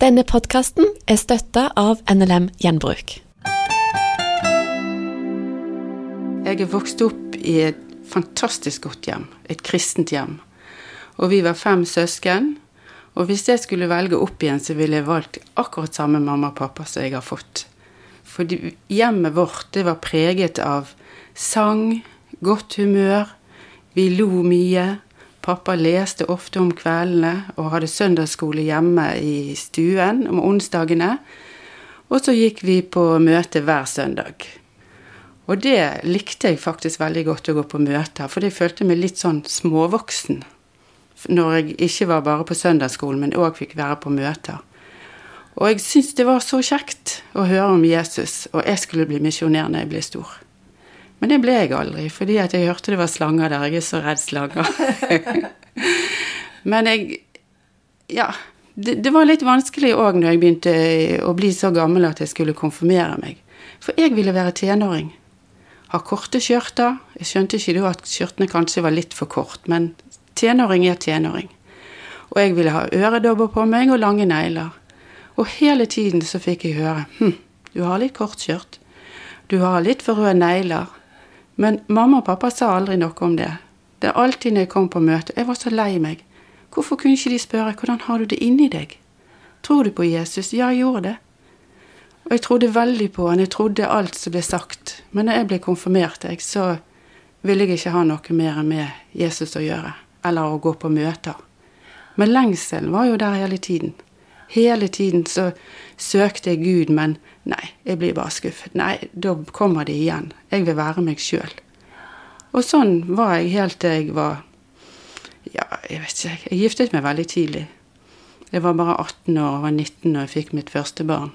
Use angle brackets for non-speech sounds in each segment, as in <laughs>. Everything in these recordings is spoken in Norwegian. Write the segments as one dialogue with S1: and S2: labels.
S1: Denne podkasten er støtta av NLM Gjenbruk.
S2: Jeg er vokst opp i et fantastisk godt hjem, et kristent hjem. Og vi var fem søsken. Og hvis jeg skulle velge opp igjen, så ville jeg valgt akkurat samme mamma og pappa som jeg har fått. For hjemmet vårt, det var preget av sang, godt humør, vi lo mye. Pappa leste ofte om kveldene og hadde søndagsskole hjemme i stuen om onsdagene. Og så gikk vi på møte hver søndag. Og det likte jeg faktisk veldig godt å gå på møter, for jeg følte meg litt sånn småvoksen. Når jeg ikke var bare på søndagsskolen, men òg fikk være på møter. Og jeg syntes det var så kjekt å høre om Jesus, og jeg skulle bli misjonær når jeg ble stor. Men det ble jeg aldri, fordi at jeg hørte det var slanger der. Jeg er så redd slanger. <laughs> Men jeg Ja. Det, det var litt vanskelig òg når jeg begynte å bli så gammel at jeg skulle konfirmere meg. For jeg ville være tenåring. Ha korte skjørter. Jeg skjønte ikke da at skjørtene kanskje var litt for kort, men tenåring er tenåring. Og jeg ville ha øredobber på meg og lange negler. Og hele tiden så fikk jeg høre hm, du har litt kort skjørt. Du har litt for røde negler. Men mamma og pappa sa aldri noe om det. Det er alltid når jeg kom på møte. Jeg var så lei meg. Hvorfor kunne ikke de spørre hvordan har du det inni deg? Tror du på Jesus? Ja, jeg gjorde det. Og jeg trodde veldig på han. Jeg trodde alt som ble sagt. Men når jeg ble konfirmert, jeg, så ville jeg ikke ha noe mer med Jesus å gjøre. Eller å gå på møter. Men lengselen var jo der hele tiden. Hele tiden så søkte jeg Gud, men nei, jeg blir bare skuffet. Nei, da kommer det igjen. Jeg vil være meg sjøl. Og sånn var jeg helt til jeg var Ja, jeg vet ikke. Jeg giftet meg veldig tidlig. Jeg var bare 18 år og var 19 når jeg fikk mitt første barn.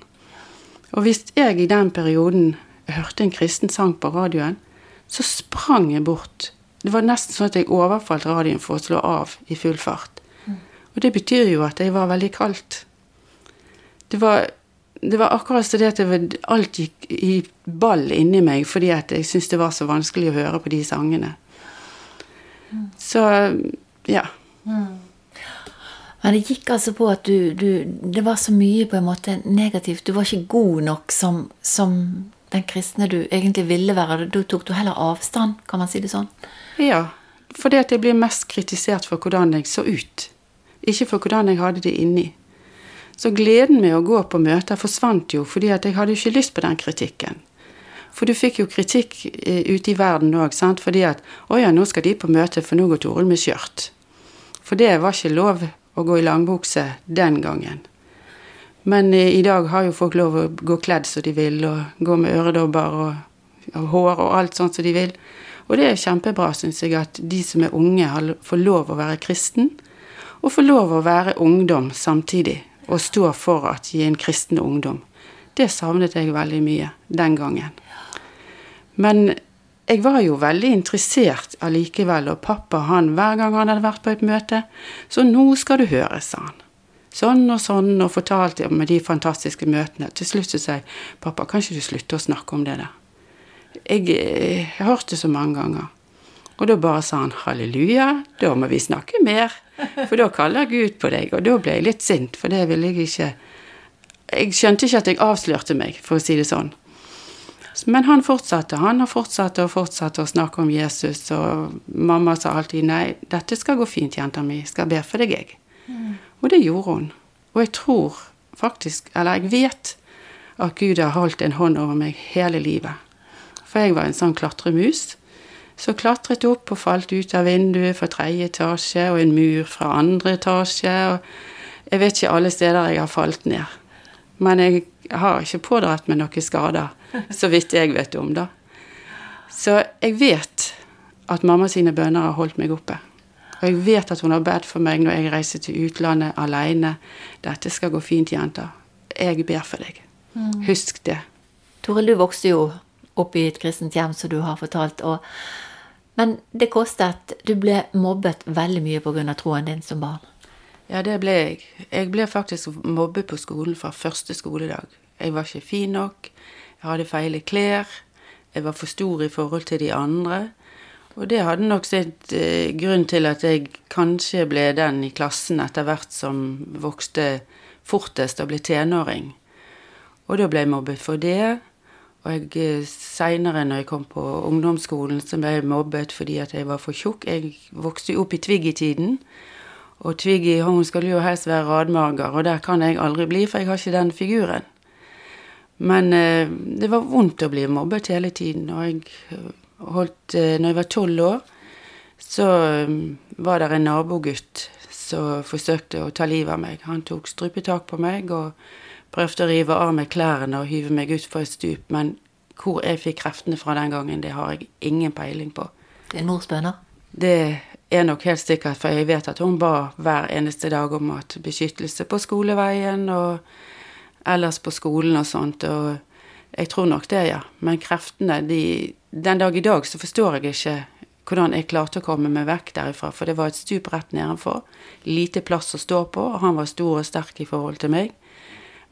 S2: Og hvis jeg i den perioden hørte en kristen sang på radioen, så sprang jeg bort. Det var nesten sånn at jeg overfalt radioen for å slå av i full fart. Og det betyr jo at jeg var veldig kaldt. Det var, det var akkurat så det at det alt gikk i ball inni meg fordi at jeg syntes det var så vanskelig å høre på de sangene. Så ja.
S3: Men det gikk altså på at du, du, Det var så mye på en måte negativt. Du var ikke god nok som, som den kristne du egentlig ville være. Da tok du heller avstand, kan man si det sånn?
S2: Ja. Fordi at jeg ble mest kritisert for hvordan jeg så ut. Ikke for hvordan jeg hadde det inni. Så gleden med å gå på møter forsvant jo, fordi at jeg hadde jo ikke lyst på den kritikken. For du fikk jo kritikk eh, ute i verden òg, sant, fordi at 'Å ja, nå skal de på møte, for nå går Toril med skjørt'. For det var ikke lov å gå i langbukse den gangen. Men eh, i dag har jo folk lov å gå kledd som de vil, og gå med øredobber og, og hår og alt sånt som de vil. Og det er kjempebra, syns jeg, at de som er unge, får lov å være kristen, og får lov å være ungdom samtidig og stå for at er en kristen ungdom. Det savnet jeg veldig mye den gangen. Men jeg var jo veldig interessert allikevel, og pappa han, hver gang han hadde vært på et møte, så nå skal du høre, sa han. Sånn og sånn, og fortalte om de fantastiske møtene. Til slutt sa jeg, pappa, kan ikke du slutte å snakke om det der? Jeg, jeg har hørt det så mange ganger. Og da bare sa han halleluja, da må vi snakke mer. For da kaller Gud på deg. Og da ble jeg litt sint, for det ville jeg ikke Jeg skjønte ikke at jeg avslørte meg, for å si det sånn. Men han fortsatte. Han har fortsatt og fortsatt å snakke om Jesus, og mamma sa alltid 'nei, dette skal gå fint, jenta mi, skal be for deg, jeg'. Mm. Og det gjorde hun. Og jeg tror faktisk, eller jeg vet, at Gud har holdt en hånd over meg hele livet. For jeg var en sånn klatremus så klatret jeg opp og falt ut av vinduet fra tredje etasje og en mur fra andre etasje. og Jeg vet ikke alle steder jeg har falt ned. Men jeg har ikke pådratt meg noen skader, <laughs> så vidt jeg vet om, da. Så jeg vet at mamma sine bønner har holdt meg oppe. Og jeg vet at hun har bedt for meg når jeg reiser til utlandet alene. 'Dette skal gå fint, jenta. Jeg ber for deg. Mm. Husk det.'
S3: Toril, du vokste jo opp i et kristent hjem, som du har fortalt. og men det kostet. Du ble mobbet veldig mye pga. troen din som barn.
S2: Ja, det ble jeg. Jeg ble faktisk mobbet på skolen fra første skoledag. Jeg var ikke fin nok, jeg hadde feile klær, jeg var for stor i forhold til de andre. Og det hadde nok sitt eh, grunn til at jeg kanskje ble den i klassen etter hvert som vokste fortest og ble tenåring. Og da ble jeg mobbet for det. Og jeg seinere, når jeg kom på ungdomsskolen, så ble jeg mobbet fordi at jeg var for tjukk. Jeg vokste jo opp i Twiggy-tiden. Og Twiggy hun skulle jo helst være radmager, og der kan jeg aldri bli, for jeg har ikke den figuren. Men eh, det var vondt å bli mobbet hele tiden. Og jeg holdt eh, Når jeg var tolv år, så eh, var det en nabogutt som forsøkte å ta livet av meg. Han tok strupetak på meg og prøvde å rive av meg klærne og hyve meg utfor et stup. Men hvor jeg fikk kreftene fra den gangen, det har jeg ingen peiling på.
S3: Din mors bønner?
S2: Det er nok helt sikkert, for jeg vet at hun ba hver eneste dag om at beskyttelse på skoleveien og ellers på skolen og sånt. Og jeg tror nok det, ja. Men kreftene, de Den dag i dag så forstår jeg ikke hvordan jeg klarte å komme meg vekk derifra, for det var et stup rett nedenfor. Lite plass å stå på, og han var stor og sterk i forhold til meg.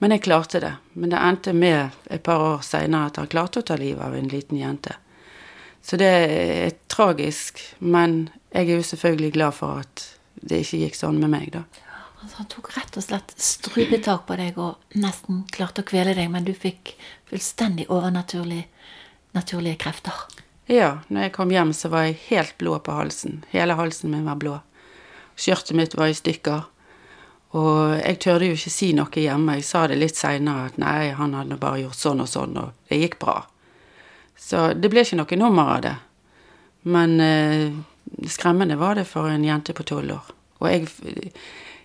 S2: Men jeg klarte det. Men det endte med et par år seinere at han klarte å ta livet av en liten jente. Så det er tragisk, men jeg er jo selvfølgelig glad for at det ikke gikk sånn med meg, da.
S3: Altså, han tok rett og slett strupetak på deg og nesten klarte å kvele deg, men du fikk fullstendig overnaturlige naturlige krefter.
S2: Ja, når jeg kom hjem, så var jeg helt blå på halsen. Hele halsen min var blå. Skjørtet mitt var i stykker. Og jeg tørde jo ikke si noe hjemme. Jeg sa det litt seinere at nei, han hadde bare gjort sånn og sånn, og det gikk bra. Så det ble ikke noe nummer av det. Men eh, skremmende var det for en jente på tolv år. Og jeg,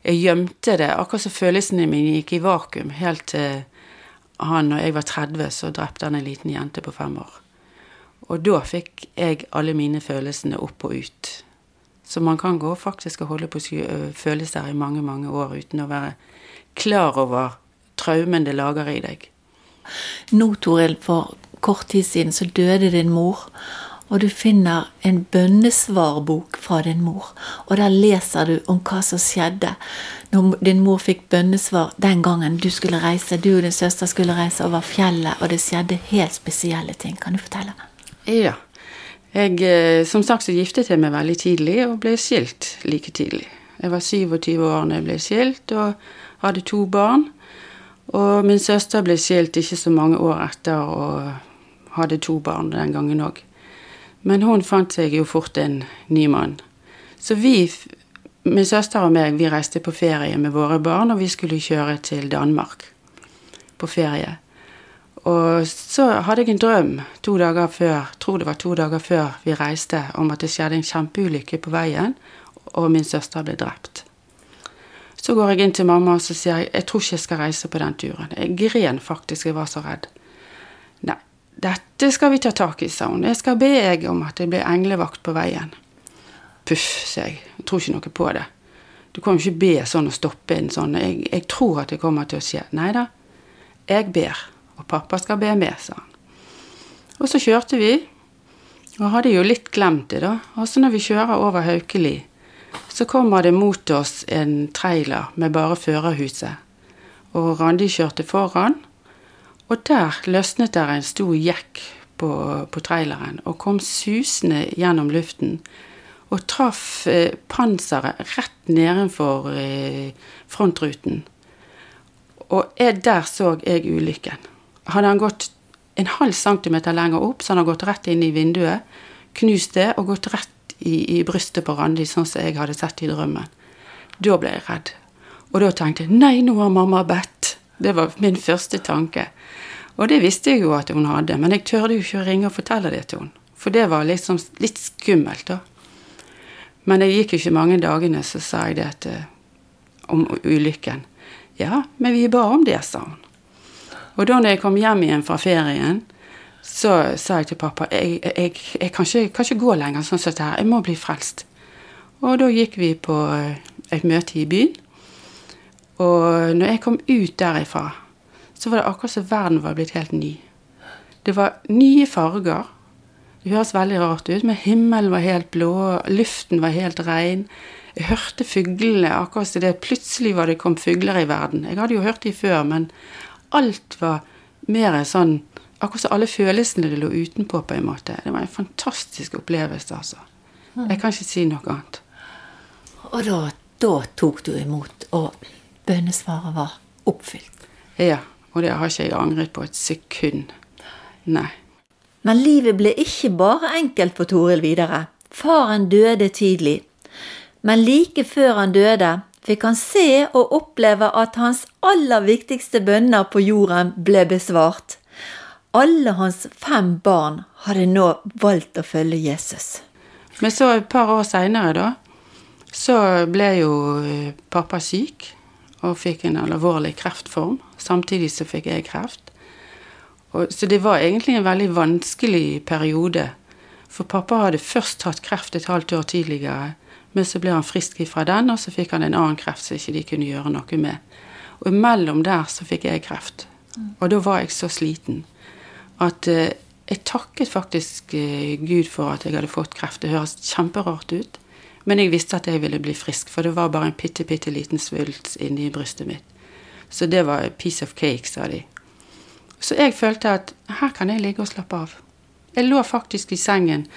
S2: jeg gjemte det, akkurat som følelsene mine gikk i vakuum helt til han, når jeg var 30, så drepte han en liten jente på fem år. Og da fikk jeg alle mine følelsene opp og ut. Så man kan gå faktisk og holde på følelser i mange, mange år uten å være klar over traumen det lager i deg.
S3: Nå, Toril, for kort tid siden så døde din mor. Og du finner en bønnesvarbok fra din mor. Og der leser du om hva som skjedde når din mor fikk bønnesvar den gangen du skulle reise, du og din søster skulle reise over fjellet, og det skjedde helt spesielle ting. Kan du fortelle?
S2: Ja. Jeg, eh, som sagt så giftet jeg meg veldig tidlig og ble skilt like tidlig. Jeg var 27 år da jeg ble skilt og hadde to barn. Og min søster ble skilt ikke så mange år etter og hadde to barn den gangen òg. Men hun fant seg jo fort en ny mann. Så vi, min søster og meg, vi reiste på ferie med våre barn, og vi skulle kjøre til Danmark på ferie. Og så hadde jeg en drøm to dager før, tror det var to dager før vi reiste, om at det skjedde en kjempeulykke på veien, og min søster ble drept. Så går jeg inn til mamma og så sier jeg, jeg tror ikke jeg skal reise på den turen. Jeg gren faktisk, jeg var så redd. Nei, dette skal vi ta tak i, sa hun. Jeg skal be jeg om at det blir englevakt på veien. Puff, sier jeg. Jeg tror ikke noe på det. Du kan jo ikke be sånn og stoppe en sånn. Jeg, jeg tror at det kommer til å skje. Nei da, jeg ber. Og pappa skal be med, sa han. Og så kjørte vi, og hadde jo litt glemt det, da. Og så når vi kjører over Haukeli, så kommer det mot oss en trailer med bare førerhuset. Og Randi kjørte foran, og der løsnet der en stor jekk på, på traileren og kom susende gjennom luften og traff eh, panseret rett nedenfor eh, frontruten. Og der så jeg ulykken. Hadde han gått en halv centimeter lenger opp, så han hadde gått rett inn i vinduet, knust det og gått rett i, i brystet på Randi, sånn som jeg hadde sett i drømmen. Da ble jeg redd. Og da tenkte jeg nei, nå har mamma bedt. Det var min første tanke. Og det visste jeg jo at hun hadde, men jeg tørde jo ikke å ringe og fortelle det til henne. For det var liksom litt skummelt, da. Men det gikk jo ikke mange dagene, så sa jeg det til, om ulykken. Ja, men vi ba om det, sa hun. Og da når jeg kom hjem igjen fra ferien, så sa jeg til pappa jeg, jeg, jeg kan, ikke, kan, ikke, gå lenger sånn som dette her. Jeg må bli frelst. Og da gikk vi på eh, et møte i byen. Og når jeg kom ut derifra, så var det akkurat som verden var blitt helt ny. Det var nye farger. Det høres veldig rart ut, men himmelen var helt blå, luften var helt rein. Jeg hørte fuglene akkurat som det plutselig var det kom fugler i verden. Jeg hadde jo hørt de før, men alt var mer sånn Akkurat som alle følelsene det lå utenpå, på en måte. Det var en fantastisk opplevelse, altså. Jeg kan ikke si noe annet.
S3: Og da, da tok du imot, og bønnesvaret var oppfylt.
S2: Ja, og det har ikke jeg angret på et sekund. Nei.
S3: Men livet ble ikke bare enkelt for Toril videre. Faren døde tidlig. Men like før han døde, fikk han se og oppleve at hans aller viktigste bønner på jorden ble besvart. Alle hans fem barn hadde nå valgt å følge Jesus.
S2: Men så et par år seinere, da, så ble jo eh, pappa syk og fikk en alvorlig kreftform. Samtidig så fikk jeg kreft. Og, så det var egentlig en veldig vanskelig periode. For pappa hadde først hatt kreft et halvt år tidligere, men så ble han frisk ifra den, og så fikk han en annen kreft som ikke de kunne gjøre noe med. Og imellom der så fikk jeg kreft. Og da var jeg så sliten at eh, jeg takket faktisk eh, Gud for at jeg hadde fått kreft. Det høres kjemperart ut, men jeg visste at jeg ville bli frisk, for det var bare en bitte, bitte liten svulst inni brystet mitt. Så det var a piece of cake, sa de. Så jeg følte at her kan jeg ligge og slappe av. Jeg lå faktisk i sengen.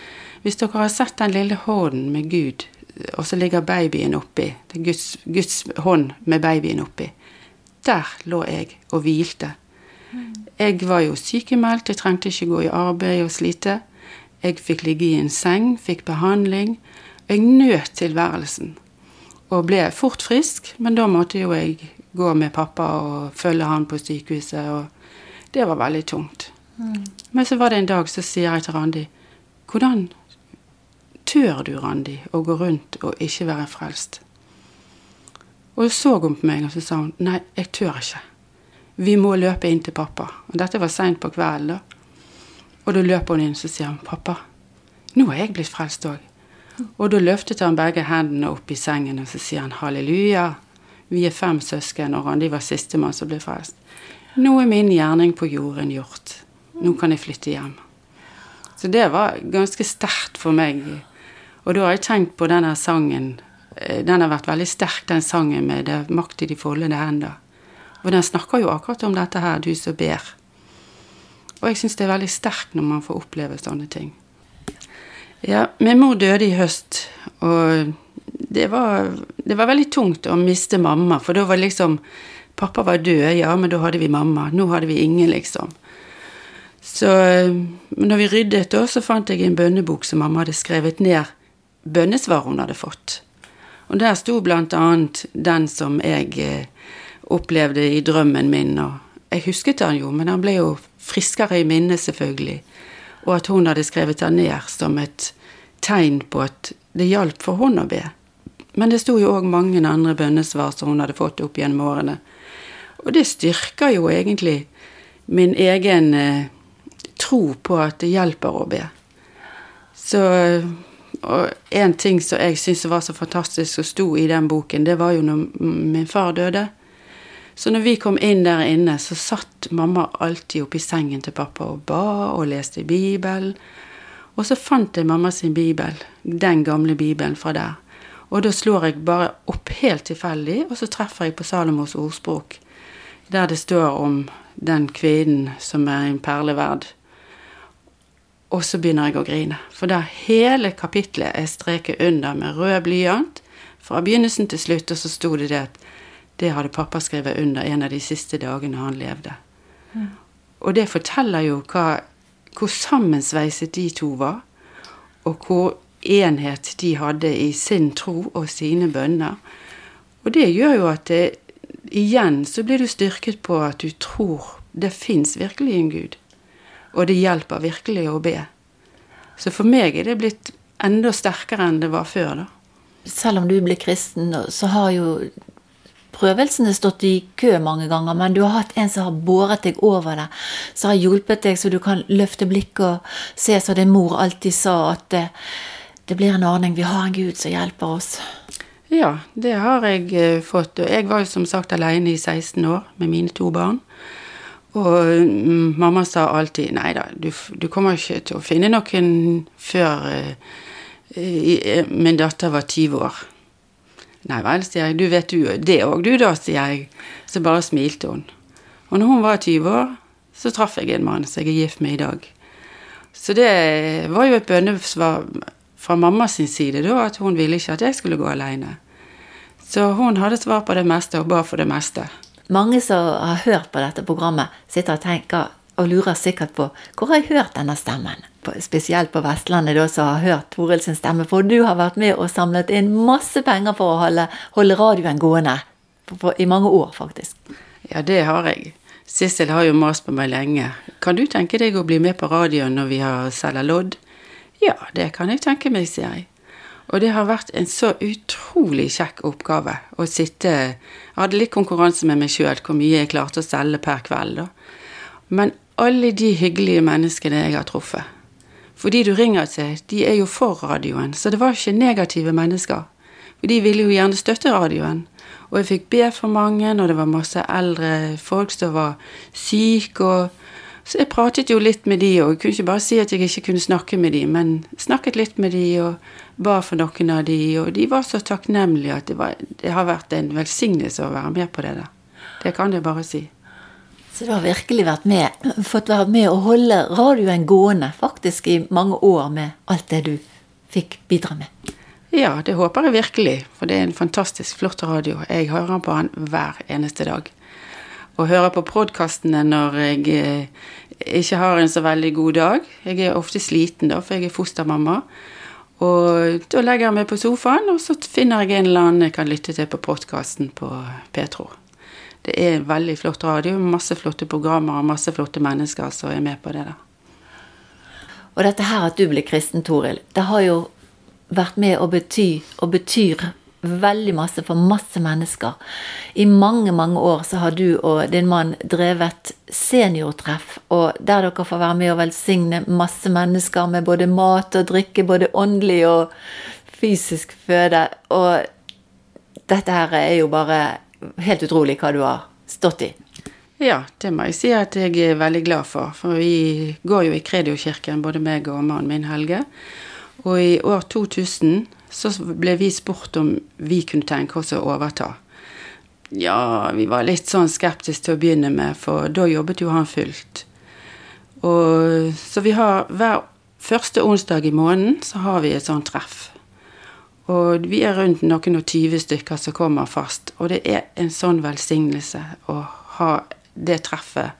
S2: Hvis dere har sett den lille hånden med Gud, og så ligger babyen oppi, det er Guds, Guds hånd med babyen oppi, der lå jeg og hvilte. Jeg var jo sykemeldt, jeg trengte ikke gå i arbeid og slite. Jeg fikk ligge i en seng, fikk behandling. Jeg nøt tilværelsen. Og ble fort frisk, men da måtte jo jeg gå med pappa og følge han på sykehuset, og det var veldig tungt. Mm. Men så var det en dag så sier jeg til Randi Hvordan tør du, Randi, å gå rundt og ikke være frelst? Og så så hun på meg, og så sa hun nei, jeg tør ikke. Vi må løpe inn til pappa. Og dette var seint på kvelden, da. Og da løper hun inn, så sier hun pappa, nå er jeg blitt frelst òg. Og da løftet han begge hendene opp i sengen, og så sier han halleluja. Vi er fem søsken, og Randi var sistemann som ble frelst. Nå er min gjerning på jorden gjort. Nå kan jeg flytte hjem. Så det var ganske sterkt for meg. Og da har jeg tenkt på denne sangen. Eh, den har vært veldig sterk, den sangen med 'Det er makt i de foldede hender'. Og den snakker jo akkurat om dette her, du som ber. Og jeg syns det er veldig sterkt når man får oppleve sånne ting. Ja, min mor døde i høst, og det var, det var veldig tungt å miste mamma, for da var liksom Pappa var død, ja, men da hadde vi mamma. Nå hadde vi ingen, liksom. Så når vi ryddet, da, så fant jeg en bønnebok som mamma hadde skrevet ned bønnesvar hun hadde fått. Og der sto annet den som jeg eh, opplevde i drømmen min. Og jeg husket han jo, men han ble jo friskere i minnet, selvfølgelig. Og at hun hadde skrevet han ned som et tegn på at det hjalp for hun å be. Men det sto jo òg mange andre bønnesvar som hun hadde fått opp gjennom årene. Og det styrker jo egentlig min egen eh, tro på at det hjelper å be. Så Og en ting som jeg syntes var så fantastisk og sto i den boken, det var jo når min far døde. Så når vi kom inn der inne, så satt mamma alltid oppi sengen til pappa og ba og leste Bibelen. Og så fant jeg mamma sin bibel, den gamle bibelen fra der. Og da slår jeg bare opp helt tilfeldig, og så treffer jeg på Salomos ordspråk, der det står om den kvinnen som er en perle verd. Og så begynner jeg å grine, for da hele kapitlet er streket under med rød blyant, fra begynnelsen til slutt, og så sto det det at det hadde pappa skrevet under en av de siste dagene han levde. Mm. Og det forteller jo hva, hvor sammensveiset de to var, og hvor enhet de hadde i sin tro og sine bønner. Og det gjør jo at det, igjen så blir du styrket på at du tror det fins virkelig en Gud. Og det hjelper virkelig å be. Så for meg er det blitt enda sterkere enn det var før, da.
S3: Selv om du blir kristen, så har jo prøvelsene stått i kø mange ganger, men du har hatt en som har båret deg over det, som har hjulpet deg så du kan løfte blikket og se som din mor alltid sa, at det, det blir en ordning. Vi har en Gud som hjelper oss.
S2: Ja, det har jeg eh, fått. Og jeg var jo som sagt alene i 16 år med mine to barn. Og mm, mamma sa alltid nei da, du, du, kommer ikke til å finne noen før uh, min datter var 20 år. Nei vel, sier jeg, du vet du det òg du, da, sier jeg. Så bare smilte hun. Og når hun var 20 år, så traff jeg en mann som jeg er gift med i dag. Så det var jo et bønnesvar fra mammas side, da, at hun ville ikke at jeg skulle gå aleine. Så hun hadde svar på det meste og ba for det meste.
S3: Mange som har hørt på dette programmet, sitter og tenker og lurer sikkert på hvor har jeg hørt denne stemmen? Spesielt på Vestlandet, da, som har hørt Toril sin stemme. For du har vært med og samlet inn masse penger for å holde, holde radioen gående. For, I mange år, faktisk.
S2: Ja, det har jeg. Sissel har jo mast på meg lenge. Kan du tenke deg å bli med på radioen når vi har selger lodd? Ja, det kan jeg tenke meg, sier jeg. Og det har vært en så utrolig kjekk oppgave å sitte Jeg hadde litt konkurranse med meg sjøl hvor mye jeg klarte å selge per kveld, da. Men alle de hyggelige menneskene jeg har truffet, for de du ringer til, de er jo for radioen, så det var ikke negative mennesker. For de ville jo gjerne støtte radioen. Og jeg fikk be for mange, og det var masse eldre folk som var syke. og Så jeg pratet jo litt med de og Jeg kunne ikke bare si at jeg ikke kunne snakke med de, men snakket litt med de og ba for noen av de, og de var så takknemlige at det, var, det har vært en velsignelse å være med på det der. Det kan jeg bare si.
S3: Så du har virkelig vært med, fått være med å holde radioen gående faktisk i mange år med alt det du fikk bidra med?
S2: Ja, det håper jeg virkelig, for det er en fantastisk flott radio. Jeg hører på den hver eneste dag. Og hører på podkastene når jeg eh, ikke har en så veldig god dag. Jeg er ofte sliten da, for jeg er fostermamma. Og da legger jeg meg på sofaen, og så finner jeg en eller annen jeg kan lytte til på podkasten på Petro. Det er en veldig flott radio, masse flotte programmer og masse flotte mennesker som er med på det. da.
S3: Og dette her at du ble kristen, Toril, det har jo vært med å bety, og betyr veldig masse for masse mennesker. I mange, mange år så har du og din mann drevet seniortreff, og der dere får være med og velsigne masse mennesker med både mat og drikke, både åndelig og fysisk føde. Og dette her er jo bare helt utrolig hva du har stått i.
S2: Ja, det må jeg si at jeg er veldig glad for. For vi går jo i Krediokirken, både meg og mannen min Helge. Og i år 2000 så ble vi spurt om vi kunne tenke oss å overta. Ja, vi var litt sånn skeptiske til å begynne med, for da jobbet jo han fullt. Og, så vi har hver første onsdag i måneden så har vi et sånt treff. Og vi er rundt noen og tyve stykker som kommer fast. Og det er en sånn velsignelse å ha det treffet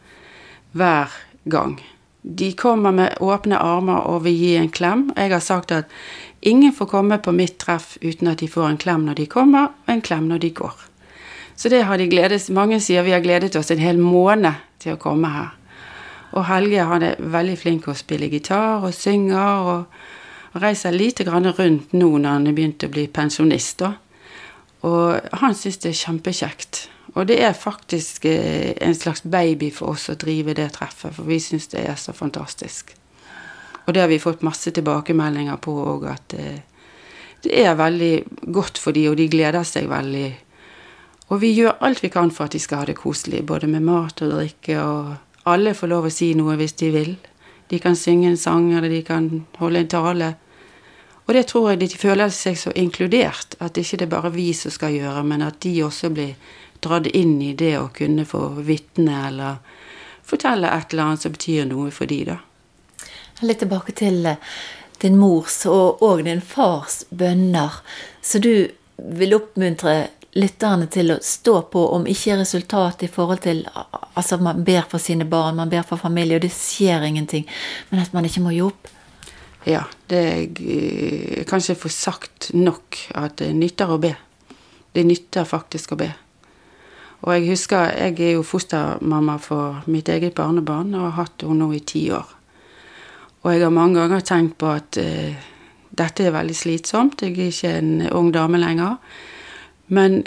S2: hver gang. De kommer med åpne armer og vil gi en klem. Jeg har sagt at ingen får komme på mitt treff uten at de får en klem når de kommer, og en klem når de går. Så det har de gledet Mange sier vi har gledet oss en hel måned til å komme her. Og Helge han er veldig flink til å spille gitar og synger. og reiser lite grann rundt nå når han er begynt å bli pensjonist. Og han syns det er kjempekjekt. Og det er faktisk eh, en slags baby for oss å drive det treffet, for vi syns det er så fantastisk. Og det har vi fått masse tilbakemeldinger på òg, at det, eh, er veldig godt for de, og de gleder seg veldig. Og vi gjør alt vi kan for at de skal ha det koselig, både med mat og drikke, og alle får lov å si noe hvis de vil. De kan synge en sang, eller de kan holde en tale. Og det tror jeg de føler seg så inkludert, at ikke det er bare vi som skal gjøre, men at de også blir dratt inn i det å kunne få vitne eller fortelle et eller annet som betyr noe for de, da.
S3: Litt tilbake til eh, din mors og, og din fars bønner. Så du vil oppmuntre lytterne til å stå på om ikke resultat i forhold til Altså, man ber for sine barn, man ber for familie, og det skjer ingenting. Men at man ikke må gi opp.
S2: Ja, det jeg kan ikke få sagt nok at det nytter å be. Det nytter faktisk å be. Og jeg husker jeg er jo fostermamma for mitt eget barnebarn og har hatt henne nå i ti år. Og jeg har mange ganger tenkt på at uh, dette er veldig slitsomt. Jeg er ikke en ung dame lenger. Men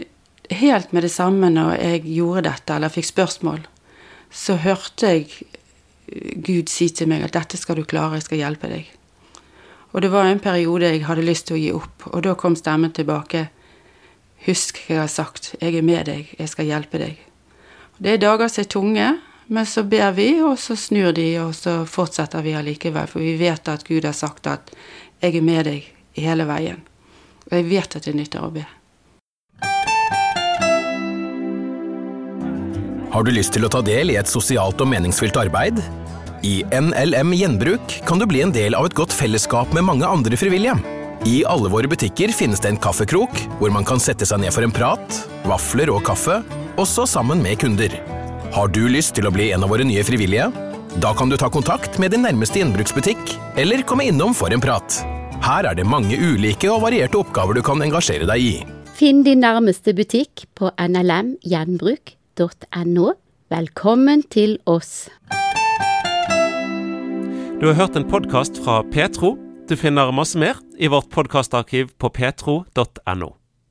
S2: helt med det samme når jeg gjorde dette, eller fikk spørsmål, så hørte jeg Gud si til meg at 'dette skal du klare, jeg skal hjelpe deg'. Og det var en periode jeg hadde lyst til å gi opp, og da kom stemmen tilbake. 'Husk hva jeg har sagt, jeg er med deg, jeg skal hjelpe deg'. Det er dager som er tunge, men så ber vi, og så snur de, og så fortsetter vi allikevel, for vi vet at Gud har sagt at 'jeg er med deg hele veien'. Og jeg vet at det nytter å be.
S4: Har du lyst til å ta del i et sosialt og meningsfylt arbeid? I NLM Gjenbruk kan du bli en del av et godt fellesskap med mange andre frivillige. I alle våre butikker finnes det en kaffekrok, hvor man kan sette seg ned for en prat, vafler og kaffe, også sammen med kunder. Har du lyst til å bli en av våre nye frivillige? Da kan du ta kontakt med din nærmeste gjenbruksbutikk, eller komme innom for en prat. Her er det mange ulike og varierte oppgaver du kan engasjere deg i.
S5: Finn din nærmeste butikk på nlmgjenbruk.no. Velkommen til oss.
S6: Du har hørt en podkast fra Petro. Du finner masse mer i vårt podkastarkiv på petro.no.